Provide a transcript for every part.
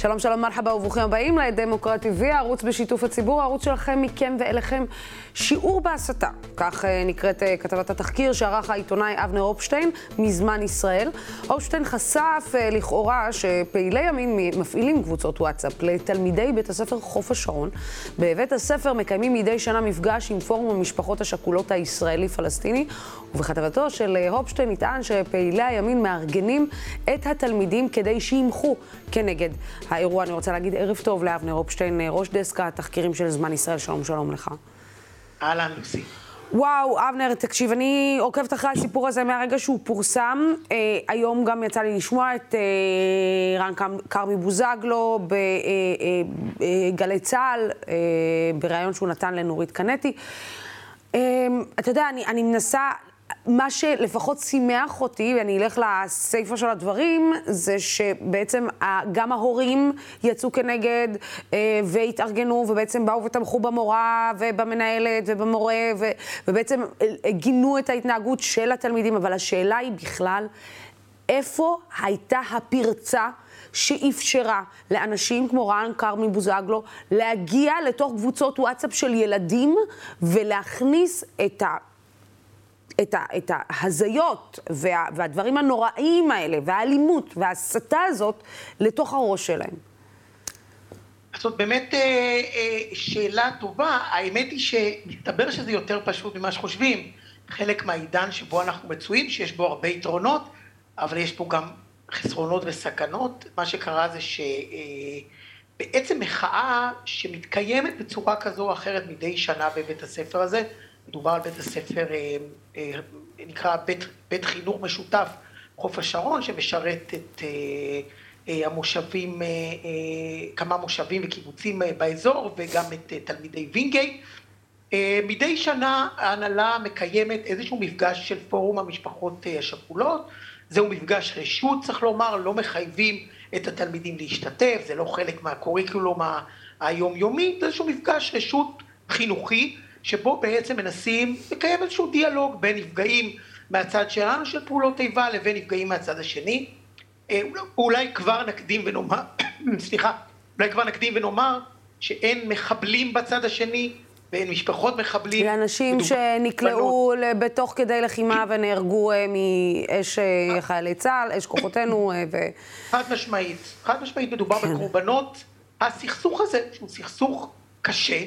שלום שלום מרחבה וברוכים הבאים לדמוקרט TV, הערוץ בשיתוף הציבור, הערוץ שלכם, מכם ואליכם, שיעור בהסתה. כך אה, נקראת אה, כתבת התחקיר שערך העיתונאי אבנר אופשטיין מזמן ישראל. אופשטיין חשף אה, לכאורה שפעילי ימין מפעילים קבוצות וואטסאפ לתלמידי בית הספר חוף השרון. בבית הספר מקיימים מדי שנה מפגש עם פורום המשפחות השכולות הישראלי-פלסטיני, ובכתבתו של הופשטיין נטען שפעילי הימין מארגנים את התלמידים כדי שימחו כנגד האירוע. אני רוצה להגיד ערב טוב לאבנר אופשטיין, ראש דסק התחקירים של זמן ישראל. שלום, שלום לך. אהלן, לוסי. וואו, אבנר, תקשיב, אני עוקבת אחרי הסיפור הזה מהרגע שהוא פורסם. אה, היום גם יצא לי לשמוע את אה, רן כרמי בוזגלו בגלי אה, אה, צה"ל, אה, בריאיון שהוא נתן לנורית קנטי. אה, אתה יודע, אני, אני מנסה מה שלפחות שימח אותי, ואני אלך לסיפה של הדברים, זה שבעצם גם ההורים יצאו כנגד אה, והתארגנו, ובעצם באו ותמכו במורה ובמנהלת ובמורה, ובעצם אה, גינו את ההתנהגות של התלמידים, אבל השאלה היא בכלל, איפה הייתה הפרצה? שאפשרה לאנשים כמו רן כרמי בוזגלו להגיע לתוך קבוצות וואטסאפ של ילדים ולהכניס את ה... את, ה, את ההזיות וה, והדברים הנוראים האלה, והאלימות וההסתה הזאת, לתוך הראש שלהם. זאת באמת אה, אה, שאלה טובה. האמת היא שמסתבר שזה יותר פשוט ממה שחושבים. חלק מהעידן שבו אנחנו מצויים, שיש בו הרבה יתרונות, אבל יש פה גם חסרונות וסכנות. מה שקרה זה שבעצם אה, מחאה שמתקיימת בצורה כזו או אחרת מדי שנה בבית הספר הזה, מדובר על בית הספר, אה, אה, נקרא בית, בית חינוך משותף חוף השרון, שמשרת את אה, המושבים, כמה מושבים וקיבוצים באזור, וגם את תלמידי וינגייט. מדי שנה ההנהלה מקיימת איזשהו מפגש של פורום המשפחות השכולות. זהו מפגש רשות, צריך לומר, לא מחייבים את התלמידים להשתתף, זה לא חלק מהקוריקולום היומיומי, זה איזשהו מפגש רשות חינוכי. שבו בעצם מנסים לקיים איזשהו דיאלוג בין נפגעים מהצד שלנו של פעולות איבה לבין נפגעים מהצד השני. אה, אולי כבר נקדים ונאמר, סליחה, אולי כבר נקדים ונאמר שאין מחבלים בצד השני ואין משפחות מחבלים. לאנשים שנקלעו בתוך כדי לחימה ונהרגו אה, מאש אה, חיילי צה"ל, אש כוחותינו ו... חד משמעית, חד משמעית מדובר כן. בקורבנות הסכסוך הזה, שהוא סכסוך קשה,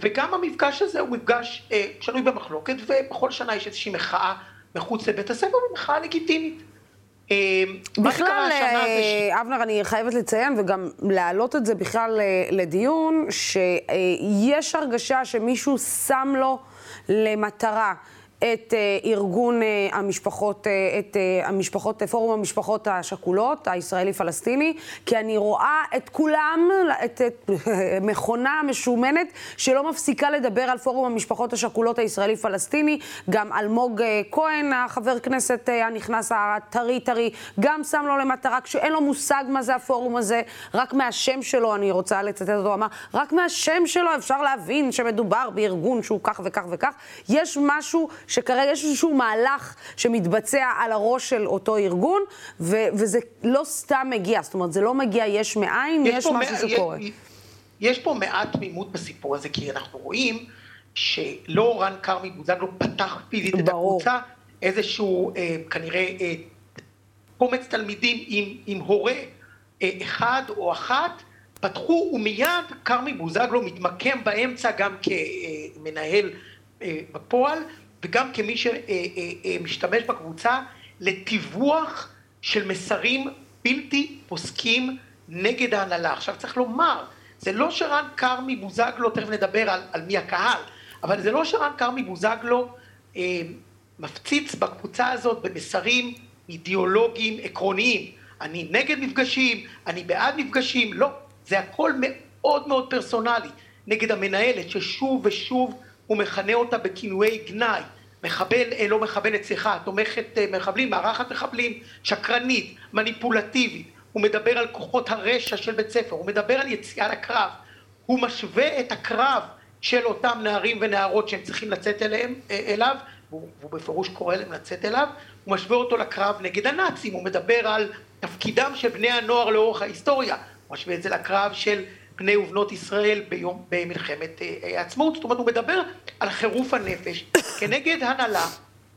וגם המפגש הזה הוא מפגש אה, שנוי במחלוקת, ובכל שנה יש איזושהי מחאה מחוץ לבית הספר, ומחאה לגיטימית. אה, בכלל, אבנר, אני חייבת לציין וגם להעלות את זה בכלל לדיון, שיש הרגשה שמישהו שם לו למטרה את אה, ארגון אה, המשפחות, אה, את המשפחות, פורום המשפחות השכולות, הישראלי-פלסטיני, כי אני רואה את כולם, את, את מכונה משומנת שלא מפסיקה לדבר על פורום המשפחות השכולות הישראלי-פלסטיני, גם אלמוג כהן, החבר כנסת הנכנס הטרי-טרי, גם שם לו למטרה, כשאין לו מושג מה זה הפורום הזה, רק מהשם שלו, אני רוצה לצטט אותו, אמר, רק מהשם שלו אפשר להבין שמדובר בארגון שהוא כך וכך וכך. יש משהו שכרגע יש איזשהו מהלך שמתבצע על הראש של אותו ארגון, ו- וזה לא סתם מגיע, זאת אומרת, זה לא מגיע יש מאין, יש, יש משהו מא... שקורה. יש, יש פה מעט תמימות בסיפור הזה, כי אנחנו רואים שלא רן כרמי בוזגלו פתח פיזית ברור. את הקבוצה, איזשהו אה, כנראה אה, קומץ תלמידים עם, עם הורה אה, אחד או אחת, פתחו ומיד כרמי בוזגלו מתמקם באמצע גם כמנהל אה, בפועל, וגם כמי שמשתמש בקבוצה לטיווח של מסרים בלתי פוסקים נגד ההנהלה. עכשיו צריך לומר, זה לא שרן כרמי בוזגלו, תכף נדבר על, על מי הקהל, אבל זה לא שרן כרמי בוזגלו אה, מפציץ בקבוצה הזאת במסרים אידיאולוגיים עקרוניים. אני נגד מפגשים, אני בעד מפגשים, לא, זה הכל מאוד מאוד פרסונלי. נגד המנהלת ששוב ושוב הוא מכנה אותה בכינויי גנאי, מחבל, אה, לא מחבלת, סליחה, תומכת אה, מחבלים, מארחת מחבלים, שקרנית, מניפולטיבית, הוא מדבר על כוחות הרשע של בית ספר, הוא מדבר על יציאה לקרב, הוא משווה את הקרב של אותם נערים ונערות שהם צריכים לצאת אליהם, אה, אליו, והוא, והוא בפירוש קורא להם לצאת אליו, הוא משווה אותו לקרב נגד הנאצים, הוא מדבר על תפקידם של בני הנוער לאורך ההיסטוריה, משווה את זה לקרב של בני ובנות ישראל ביום, במלחמת העצמאות, זאת אומרת הוא מדבר על חירוף הנפש כנגד הנהלה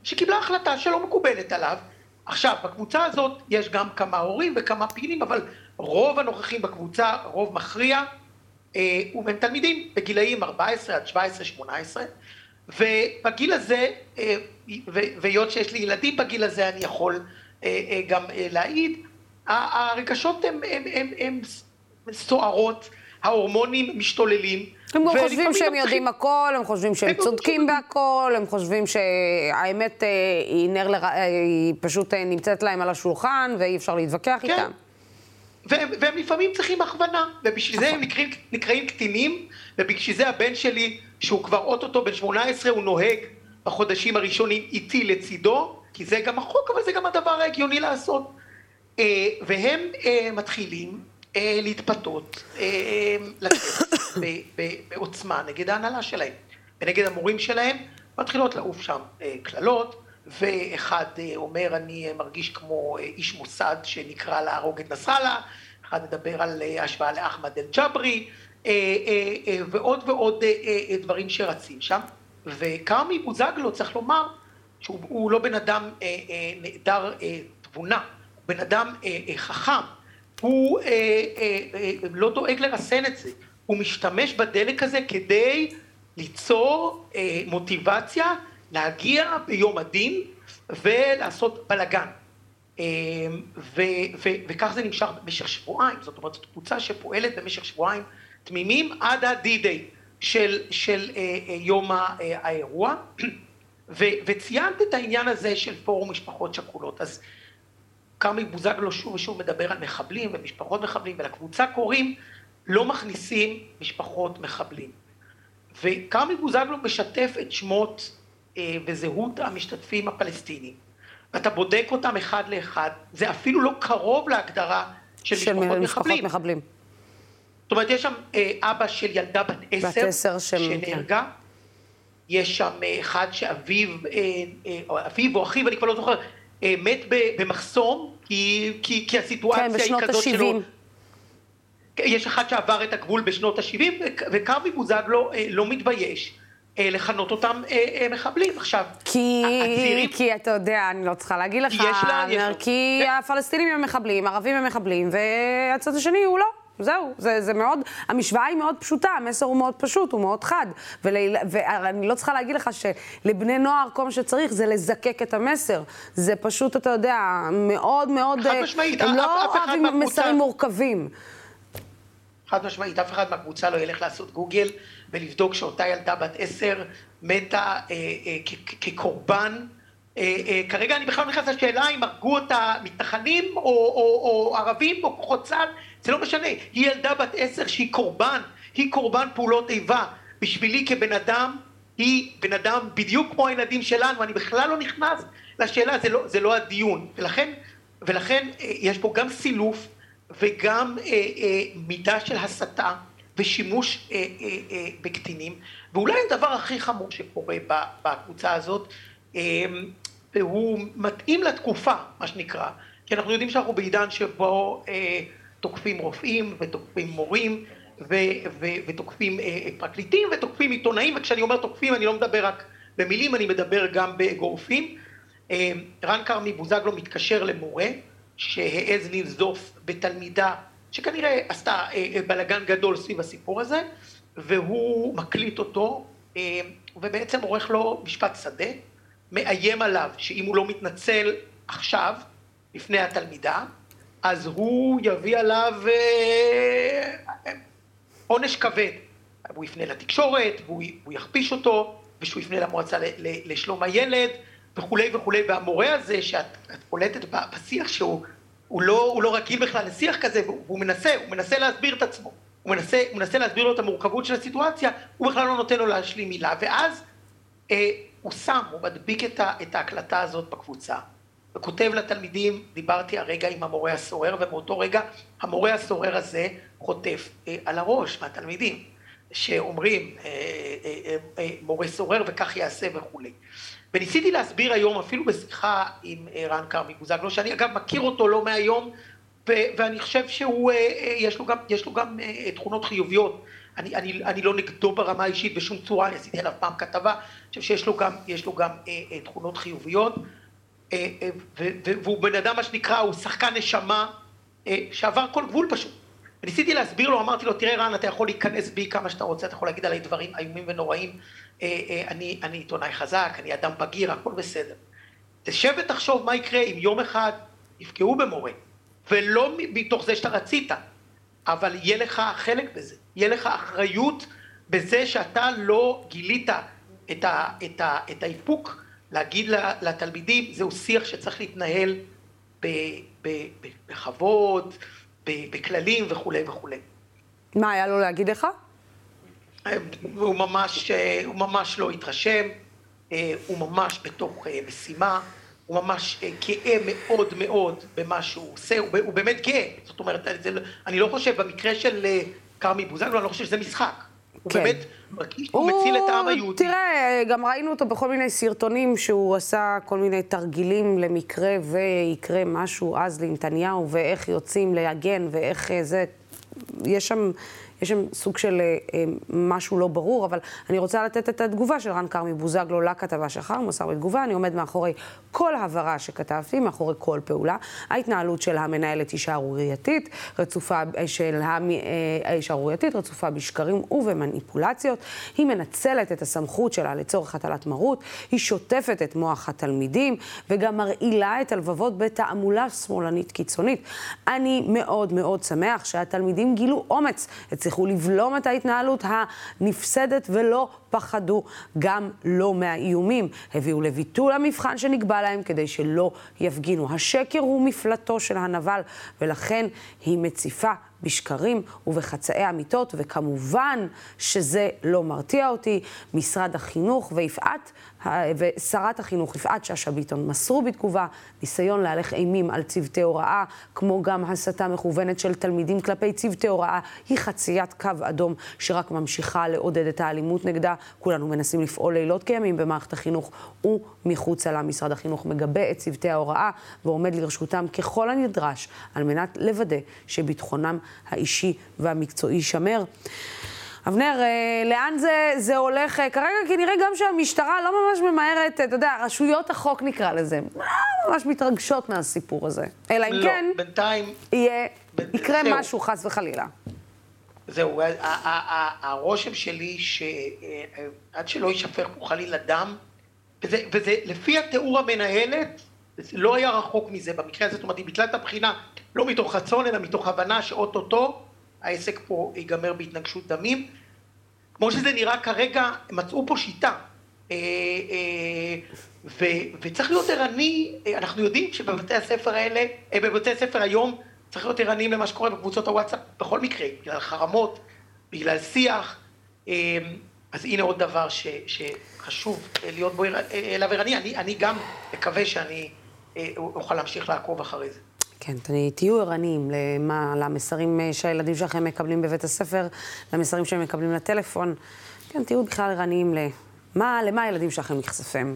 שקיבלה החלטה שלא מקובלת עליו. עכשיו, בקבוצה הזאת יש גם כמה הורים וכמה פעילים, אבל רוב הנוכחים בקבוצה, רוב מכריע, אה, הם תלמידים בגילאים 14 עד 17-18, ובגיל הזה, אה, והיות שיש לי ילדים בגיל הזה, אני יכול אה, אה, גם אה, להעיד, הרגשות הם סוערות, ההורמונים משתוללים. הם גם חושבים שהם יודעים הכל, הם חושבים שהם צודקים בהכל, הם חושבים שהאמת היא נר לרע, היא פשוט נמצאת להם על השולחן ואי אפשר להתווכח כן. איתם. והם, והם לפעמים צריכים הכוונה, ובשביל זה הם נכון. נקראים, נקראים קטינים, ובשביל זה הבן שלי, שהוא כבר אוטוטו בן 18, הוא נוהג בחודשים הראשונים איתי לצידו, כי זה גם החוק, אבל זה גם הדבר ההגיוני לעשות. אה, והם אה, מתחילים אה, להתפתות, בעוצמה נגד ההנהלה שלהם, ונגד המורים שלהם, מתחילות לעוף שם קללות. ואחד אומר אני מרגיש כמו איש מוסד שנקרא להרוג את נסראללה, אחד מדבר על השוואה לאחמד אל-ג'ברי ועוד ועוד דברים שרצים שם וכרמי בוזגלו צריך לומר שהוא לא בן אדם נעדר תבונה, הוא בן אדם חכם, הוא לא דואג לרסן את זה, הוא משתמש בדלק הזה כדי ליצור מוטיבציה להגיע ביום הדין ולעשות בלאגן. אמ, וכך זה נמשך במשך שבועיים, זאת אומרת זאת קבוצה שפועלת במשך שבועיים תמימים עד ה-D-Day של, של אה, אה, יום אה, האירוע, וציינת את העניין הזה של פורום משפחות שכולות, אז כרמי בוזגלו שוב ושוב מדבר על מחבלים ומשפחות מחבלים ולקבוצה קוראים לא מכניסים משפחות מחבלים. וכרמי בוזגלו משתף את שמות אה, וזהות המשתתפים הפלסטינים, ואתה בודק אותם אחד לאחד, זה אפילו לא קרוב להגדרה של, של משפחות, משפחות מחבלים. מחבלים. זאת אומרת, יש שם אה, אבא של ילדה בת עשר, של... שנהרגה. יש שם אה, אחד שאביו, או אביו או אחיו, אני כבר לא זוכר, מת במחסום, כי, כי, כי הסיטואציה כן, היא כזאת שלו. יש אחד שעבר את הגבול בשנות ה-70, וקרבי בוזגלו לא מתבייש. אה, לכנות אותם אה, אה, מחבלים. עכשיו, כי, הצעירים... כי אתה יודע, אני לא צריכה להגיד לך, יש לה, יש לה. כי ו... הפלסטינים הם מחבלים, ערבים הם מחבלים, והצד השני הוא לא. זהו, זה, זה מאוד, המשוואה היא מאוד פשוטה, המסר הוא מאוד פשוט, הוא מאוד חד. ול, ואני לא צריכה להגיד לך שלבני נוער כל מה שצריך זה לזקק את המסר. זה פשוט, אתה יודע, מאוד מאוד... חד משמעית, הם לא אוהבים מסרים מורכבים. חד משמעית, אף אחד מהקבוצה לא ילך לעשות גוגל ולבדוק שאותה ילדה בת עשר מתה אה, אה, כקורבן. אה, אה, כרגע אני בכלל נכנס לשאלה אם הרגו אותה מתנחלים או, או, או ערבים או כוחות צה"ל, זה לא משנה. היא ילדה בת עשר שהיא קורבן, היא קורבן פעולות איבה. בשבילי כבן אדם, היא בן אדם בדיוק כמו הילדים שלנו, אני בכלל לא נכנס לשאלה, זה לא, זה לא הדיון. ולכן, ולכן אה, יש פה גם סילוף וגם אה, אה, מידה של הסתה ושימוש אה, אה, אה, בקטינים, ואולי הדבר הכי חמור שקורה בקבוצה הזאת, אה, הוא מתאים לתקופה, מה שנקרא, כי אנחנו יודעים שאנחנו בעידן שבו אה, תוקפים רופאים ותוקפים מורים ו, ו, ותוקפים אה, פרקליטים ותוקפים עיתונאים, וכשאני אומר תוקפים אני לא מדבר רק במילים, אני מדבר גם בגורפים. אה, רן כרמי בוזגלו מתקשר למורה שהעז לנזוף בתלמידה שכנראה עשתה אה, בלאגן גדול סביב הסיפור הזה, והוא מקליט אותו, אה, ובעצם עורך לו משפט שדה, מאיים עליו שאם הוא לא מתנצל עכשיו, לפני התלמידה, אז הוא יביא עליו עונש כבד. הוא יפנה לתקשורת, והוא יכפיש אותו, ושהוא יפנה למועצה לשלום הילד, וכולי וכולי, והמורה הזה, שאת פולטת בשיח שהוא הוא לא, הוא לא רגיל בכלל לשיח כזה, והוא מנסה, הוא מנסה להסביר את עצמו. הוא מנסה, הוא מנסה להסביר לו את המורכבות של הסיטואציה, הוא בכלל לא נותן לו להשלים מילה, ואז אה, הוא שם, הוא מדביק את, ה, את ההקלטה הזאת בקבוצה, וכותב לתלמידים, דיברתי הרגע עם המורה הסורר, ומאותו רגע המורה הסורר הזה חוטף אה, על הראש מהתלמידים, שאומרים אה, אה, אה, אה, מורה סורר וכך יעשה וכולי. וניסיתי להסביר היום, אפילו בשיחה עם אה, רן כרמי בוזגלו, שאני אגב מכיר אותו לא מהיום, ואני חושב שהוא, יש לו גם, יש לו גם תכונות חיוביות. אני, אני, אני לא נגדו ברמה האישית בשום צורה, אני עשיתי עליו פעם כתבה, אני חושב שיש לו גם, לו גם אה, אה, תכונות חיוביות, אה, אה, והוא בן אדם, מה שנקרא, הוא שחקן נשמה אה, שעבר כל גבול פשוט. וניסיתי להסביר לו, אמרתי לו, תראה רן, אתה יכול להיכנס בי כמה שאתה רוצה, אתה יכול להגיד עליי דברים איומים ונוראים, אה, אה, אני עיתונאי חזק, אני אדם בגיר, הכל בסדר. תשב ותחשוב מה יקרה אם יום אחד יפגעו במורה, ולא מתוך זה שאתה רצית, אבל יהיה לך חלק בזה, יהיה לך אחריות בזה שאתה לא גילית את, ה, את, ה, את האיפוק להגיד לתלמידים, זהו שיח שצריך להתנהל בכבוד, בכללים וכולי וכולי. מה היה לו להגיד לך? הוא ממש, הוא ממש לא התרשם, הוא ממש בתוך משימה, הוא ממש גאה מאוד מאוד במה שהוא עושה, הוא, הוא באמת גאה, זאת אומרת, זה, אני לא חושב, במקרה של כרמי בוזגלו, אני לא חושב שזה משחק. הוא כן. באמת מרגיש שהוא מציל את העם היהודי. תראה, גם ראינו אותו בכל מיני סרטונים שהוא עשה כל מיני תרגילים למקרה ויקרה משהו אז לנתניהו, ואיך יוצאים להגן, ואיך זה... יש שם... יש שם סוג של אה, אה, משהו לא ברור, אבל אני רוצה לתת את התגובה של רן כרמי בוזגלו לכתבה שלך, הוא מסר בתגובה, אני עומד מאחורי כל הבהרה שכתבתי, מאחורי כל פעולה. ההתנהלות של המנהלת היא שערורייתית, רצופה, אה, של השערורייתית, רצופה בשקרים ובמניפולציות. היא מנצלת את הסמכות שלה לצורך הטלת מרות, היא שוטפת את מוח התלמידים, וגם מרעילה את הלבבות בתעמולה שמאלנית קיצונית. אני מאוד מאוד שמח שהתלמידים גילו אומץ. הצליחו לבלום את ההתנהלות הנפסדת ולא פחדו גם לא מהאיומים. הביאו לביטול המבחן שנקבע להם כדי שלא יפגינו. השקר הוא מפלטו של הנבל, ולכן היא מציפה בשקרים ובחצאי אמיתות, וכמובן שזה לא מרתיע אותי. משרד החינוך ויפעת ושרת החינוך יפעת שאשא ביטון מסרו בתגובה ניסיון להלך אימים על צוותי הוראה, כמו גם הסתה מכוונת של תלמידים כלפי צוותי הוראה, היא חציית קו אדום שרק ממשיכה לעודד את האלימות נגדה. כולנו מנסים לפעול לילות כימים במערכת החינוך ומחוצה לה. משרד החינוך מגבה את צוותי ההוראה ועומד לרשותם ככל הנדרש על מנת לוודא שביטחונם האישי והמקצועי יישמר. אבנר, אה, לאן זה, זה הולך? אה, כרגע כנראה גם שהמשטרה לא ממש ממהרת, אתה יודע, רשויות החוק נקרא לזה, לא ממש מתרגשות מהסיפור הזה. אלא אם לא, כן, בינתיים... יהיה, ב... יקרה זהו. משהו, חס וחלילה. זהו, הרושם שלי שעד שלא יישפך פה חלילה דם, וזה, וזה לפי התיאור המנהלת, זה לא היה רחוק מזה במקרה הזה, זאת אומרת, היא ביטלה את הבחינה לא מתוך רצון, אלא מתוך הבנה שאו-טו-טו העסק פה ייגמר בהתנגשות דמים. כמו שזה נראה כרגע, מצאו פה שיטה. אה, אה, ו, וצריך להיות ערני, אנחנו יודעים שבבתי הספר האלה, אה, בבתי הספר היום, צריך להיות ערניים למה שקורה בקבוצות הוואטסאפ בכל מקרה, בגלל חרמות, בגלל שיח. אז הנה עוד דבר ש, שחשוב להיות בו אליו ערני. אני, אני גם מקווה שאני אוכל להמשיך לעקוב אחרי זה. כן, תהיו ערניים למה, למסרים אה, שהילדים שלכם מקבלים בבית הספר, למסרים שהם מקבלים לטלפון. כן, תהיו בכלל ערניים למה, למה הילדים שלכם נחשפים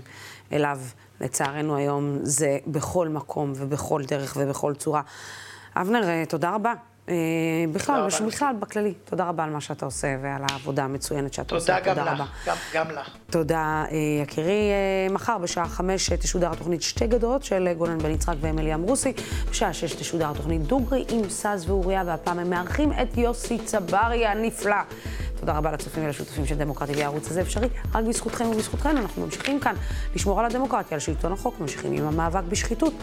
אליו. לצערנו היום זה בכל מקום ובכל דרך ובכל צורה. אבנר, אה, תודה רבה. אה, בכלל, בכלל, בכללי, תודה רבה על מה שאתה עושה ועל העבודה המצוינת שאתה עושה. תודה גם לך, גם, גם לך. תודה, אה, יקירי. אה, מחר בשעה חמש תשודר התוכנית שתי גדות של גולן בן יצחק ואמילי אמרוסי. בשעה שש תשודר התוכנית דוגרי עם סאז ואוריה, והפעם הם מארחים את יוסי צברי הנפלא. תודה רבה לצופים ולשותפים של דמוקרטיה והערוץ הזה אפשרי. רק בזכותכם ובזכותכם אנחנו ממשיכים כאן לשמור על הדמוקרטיה, על שלטון החוק, ממשיכים עם המאבק בשחיתות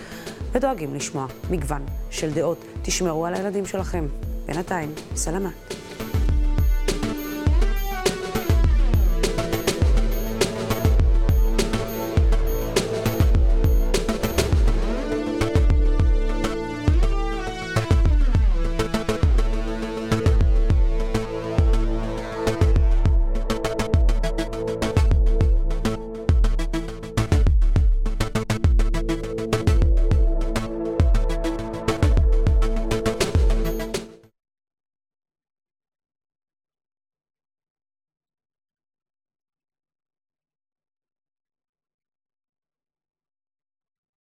ודואגים לשמוע מגוון של דעות. תשמרו על הילדים שלכם. בינתיים, סלמת.